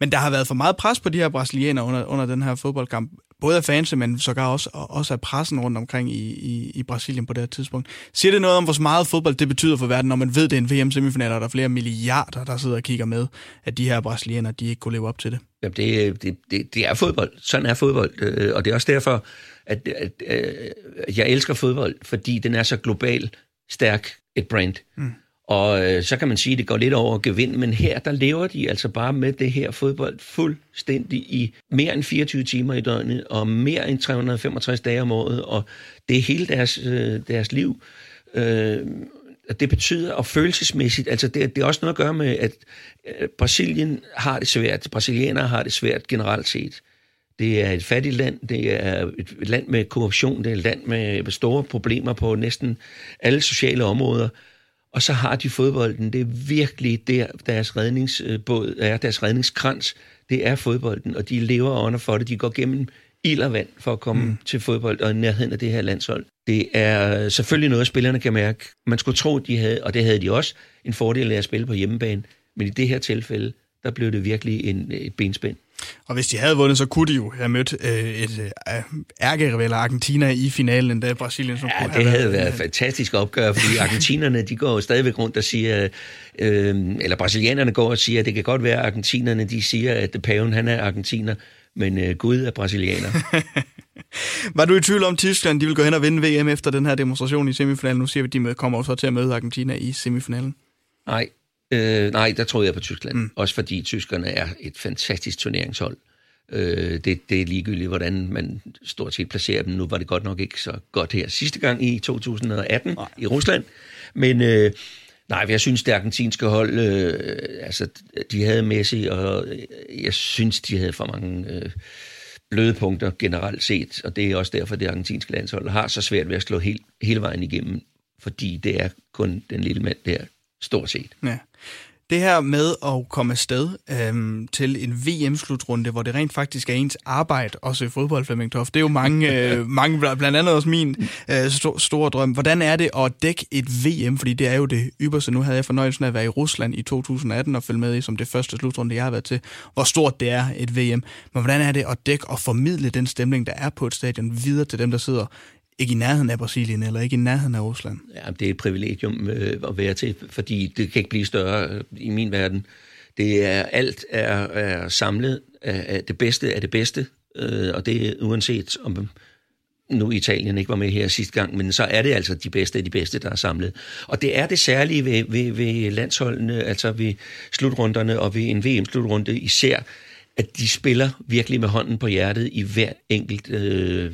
Men der har været for meget pres på de her brasilianere under, under den her fodboldkamp. Både af fans, men sågar også, også af pressen rundt omkring i, i, i Brasilien på det her tidspunkt. Siger det noget om, hvor meget fodbold det betyder for verden, når man ved, det er en VM-semifinal, og der er flere milliarder, der sidder og kigger med, at de her brasilianere, de ikke kunne leve op til det? Jamen, det, det, det, det er fodbold. Sådan er fodbold. Øh, og det er også derfor, at, at, at jeg elsker fodbold, fordi den er så global stærk et brand. Mm. Og øh, så kan man sige, at det går lidt over gevind, men her der lever de altså bare med det her fodbold fuldstændig i mere end 24 timer i døgnet, og mere end 365 dage om året, og det er hele deres, øh, deres liv. Øh, og det betyder, og følelsesmæssigt, altså det, det er også noget at gøre med, at øh, Brasilien har det svært, brasilianere har det svært generelt set. Det er et fattigt land, det er et land med korruption, det er et land med store problemer på næsten alle sociale områder, og så har de fodbolden. Det er virkelig der, deres redningsbåd er, deres redningskrans. Det er fodbolden, og de lever under for det. De går gennem ild og vand for at komme mm. til fodbold og nærheden af det her landshold. Det er selvfølgelig noget, spillerne kan mærke. Man skulle tro, de havde, og det havde de også, en fordel af at spille på hjemmebane. Men i det her tilfælde, der blev det virkelig en, et benspænd. Og hvis de havde vundet, så kunne de jo have mødt øh, et øh, ærgerivale Argentina i finalen, endda Brasilien. Som ja, det havde været et fantastisk opgør, fordi argentinerne, de går jo stadigvæk rundt og siger, øh, eller brasilianerne går og siger, at det kan godt være, at argentinerne, de siger, at paven, han er argentiner, men øh, Gud er brasilianer. *laughs* Var du i tvivl om, Tyskland de vil gå hen og vinde VM efter den her demonstration i semifinalen? Nu siger vi, at de kommer så til at møde Argentina i semifinalen. Nej, øh, nej der troede jeg på Tyskland. Mm. Også fordi tyskerne er et fantastisk turneringshold. Øh, det, det er ligegyldigt, hvordan man stort set placerer dem. Nu var det godt nok ikke så godt her sidste gang i 2018 nej. i Rusland. Men øh, nej, jeg synes, det argentinske hold, øh, altså, de havde Messi, og jeg synes, de havde for mange... Øh, bløde punkter generelt set, og det er også derfor, det argentinske landshold har så svært ved at slå helt, hele vejen igennem, fordi det er kun den lille mand der, stort set. Ja. Det her med at komme afsted øhm, til en VM-slutrunde, hvor det rent faktisk er ens arbejde, også i fodbold, Flemming Toft, det er jo mange, *laughs* øh, mange blandt andet også min øh, st- store drøm. Hvordan er det at dække et VM? Fordi det er jo det ypperste. Nu havde jeg fornøjelsen af at være i Rusland i 2018 og følge med i som det første slutrunde, jeg har været til. Hvor stort det er et VM. Men hvordan er det at dække og formidle den stemning, der er på et stadion, videre til dem, der sidder ikke i nærheden af Brasilien, eller ikke i nærheden af Rusland. Ja, det er et privilegium øh, at være til, fordi det kan ikke blive større øh, i min verden. Det er alt er, er samlet af det bedste af det bedste, øh, og det er uanset om nu Italien ikke var med her sidste gang, men så er det altså de bedste af de bedste, der er samlet. Og det er det særlige ved, ved, ved landsholdene, altså ved slutrunderne og ved en VM-slutrunde især, at de spiller virkelig med hånden på hjertet i hver enkelt øh,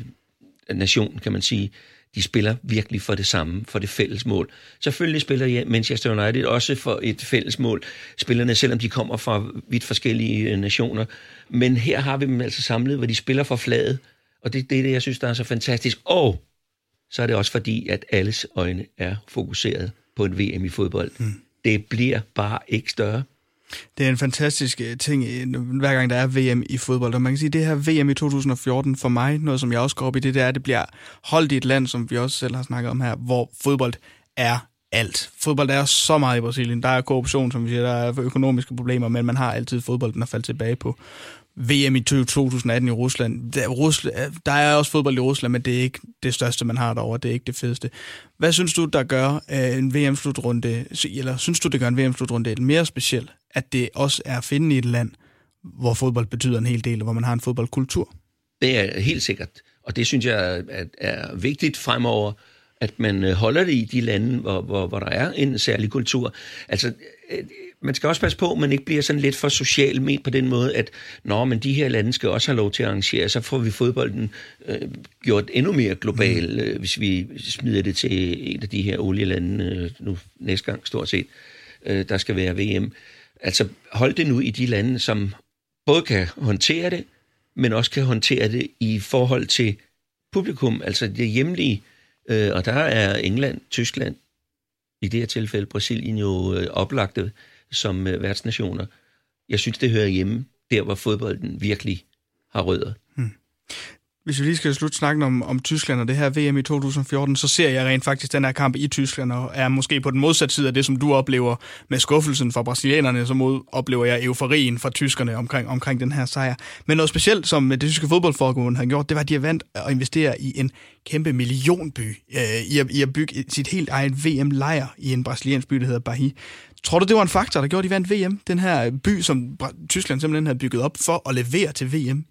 nation, kan man sige. De spiller virkelig for det samme, for det fælles mål. Selvfølgelig spiller Manchester United også for et fælles mål, spillerne, selvom de kommer fra vidt forskellige øh, nationer. Men her har vi dem altså samlet, hvor de spiller for fladet, og det, det er det, jeg synes, der er så fantastisk. Og så er det også fordi, at alles øjne er fokuseret på en VM i fodbold. Mm. Det bliver bare ikke større. Det er en fantastisk øh, ting, øh, hver gang der er VM i fodbold. Og man kan sige, at det her VM i 2014 for mig, noget som jeg også går op i, det er, at det bliver holdt i et land, som vi også selv har snakket om her, hvor fodbold er alt. Fodbold er så meget i Brasilien. Der er korruption, som vi siger, der er økonomiske problemer, men man har altid fodbolden at falde tilbage på. VM i 2018 i Rusland. Der, Rusland. der er også fodbold i Rusland, men det er ikke det største, man har derovre. Det er ikke det fedeste. Hvad synes du, der gør øh, en VM-slutrunde, eller synes du, det gør en VM-slutrunde mere speciel, at det også er at finde i et land, hvor fodbold betyder en hel del, og hvor man har en fodboldkultur? Det er helt sikkert, og det synes jeg er, er vigtigt fremover, at man øh, holder det i de lande, hvor, hvor, hvor der er en særlig kultur. Altså, man skal også passe på, at man ikke bliver sådan lidt for social med på den måde, at Nå, men de her lande skal også have lov til at arrangere, så får vi fodbolden øh, gjort endnu mere global, mm. øh, hvis vi smider det til en af de her olielande øh, nu næste gang stort set, øh, der skal være VM. Altså hold det nu i de lande, som både kan håndtere det, men også kan håndtere det i forhold til publikum, altså det hjemlige. Øh, og der er England, Tyskland, i det her tilfælde Brasilien jo øh, oplagte som øh, værtsnationer. Jeg synes, det hører hjemme der, hvor fodbolden virkelig har rødder. Hmm. Hvis vi lige skal slutte snakken om, om Tyskland og det her VM i 2014, så ser jeg rent faktisk den her kamp i Tyskland, og er måske på den modsatte side af det, som du oplever med skuffelsen fra brasilianerne, så mod, oplever jeg euforien fra tyskerne omkring, omkring den her sejr. Men noget specielt, som det tyske fodboldforbund har gjort, det var, at de har valgt at investere i en kæmpe millionby, øh, i, at, i at bygge sit helt eget VM-lejr i en brasiliansk by, der hedder Bahia. Tror du, det var en faktor, der gjorde, at de vandt VM? Den her by, som Tyskland simpelthen havde bygget op for at levere til VM?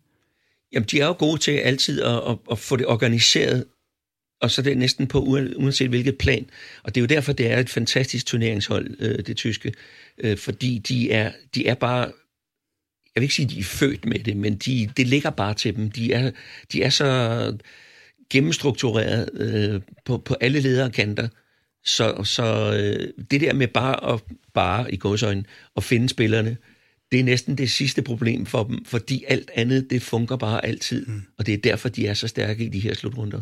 Jamen, de er jo gode til altid at, at, at få det organiseret, og så er det næsten på uanset hvilket plan. Og det er jo derfor, det er et fantastisk turneringshold, øh, det tyske, øh, fordi de er, de er bare, jeg vil ikke sige, at de er født med det, men de, det ligger bare til dem. De er, de er så gennemstruktureret øh, på, på alle ledere kanter, så, så øh, det der med bare at, bare i godsøjne, at finde spillerne, det er næsten det sidste problem for dem, fordi alt andet, det fungerer bare altid, mm. og det er derfor, de er så stærke i de her slutrunder.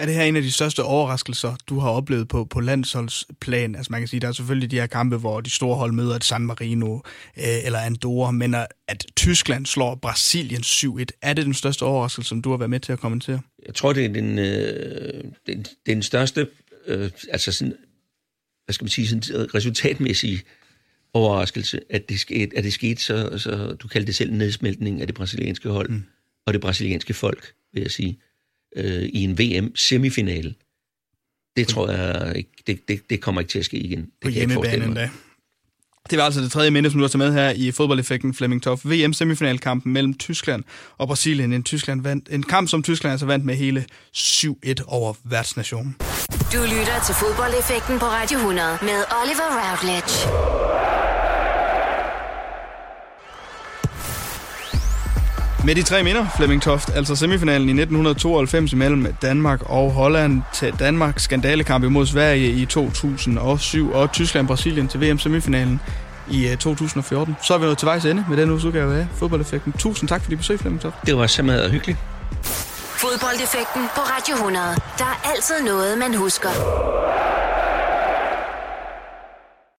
Er det her en af de største overraskelser, du har oplevet på, på landsholdsplan? Altså man kan sige, der er selvfølgelig de her kampe, hvor de store hold møder et San Marino øh, eller Andorra, men at Tyskland slår Brasilien 7-1, er det den største overraskelse, som du har været med til at kommentere? Jeg tror, det er den, øh, den, den største, øh, altså sådan, hvad skal man sige, sådan resultatmæssige overraskelse, at det skete, at det skete så, så, du kaldte det selv nedsmeltning af det brasilianske hold, mm. og det brasilianske folk, vil jeg sige, øh, i en VM-semifinale. Det tror jeg ikke, det, det, det kommer ikke til at ske igen. Det på hjemmebane endda. Det var altså det tredje minde, som du har taget med her i fodboldeffekten Flemming Toff. VM-semifinalkampen mellem Tyskland og Brasilien. En, Tyskland vandt, en kamp, som Tyskland altså vandt med hele 7-1 over værtsnationen. Du lytter til fodboldeffekten på Radio 100 med Oliver Routledge. Med de tre minder, Flemming Toft, altså semifinalen i 1992 mellem Danmark og Holland til Danmark, skandalekamp imod Sverige i 2007 og Tyskland-Brasilien til VM-semifinalen i 2014. Så er vi nået til vejs ende med den uges udgave af Fodboldeffekten. Tusind tak for dit besøg, Flemming Toft. Det var simpelthen hyggeligt. Fodboldeffekten på Radio 100. Der er altid noget, man husker.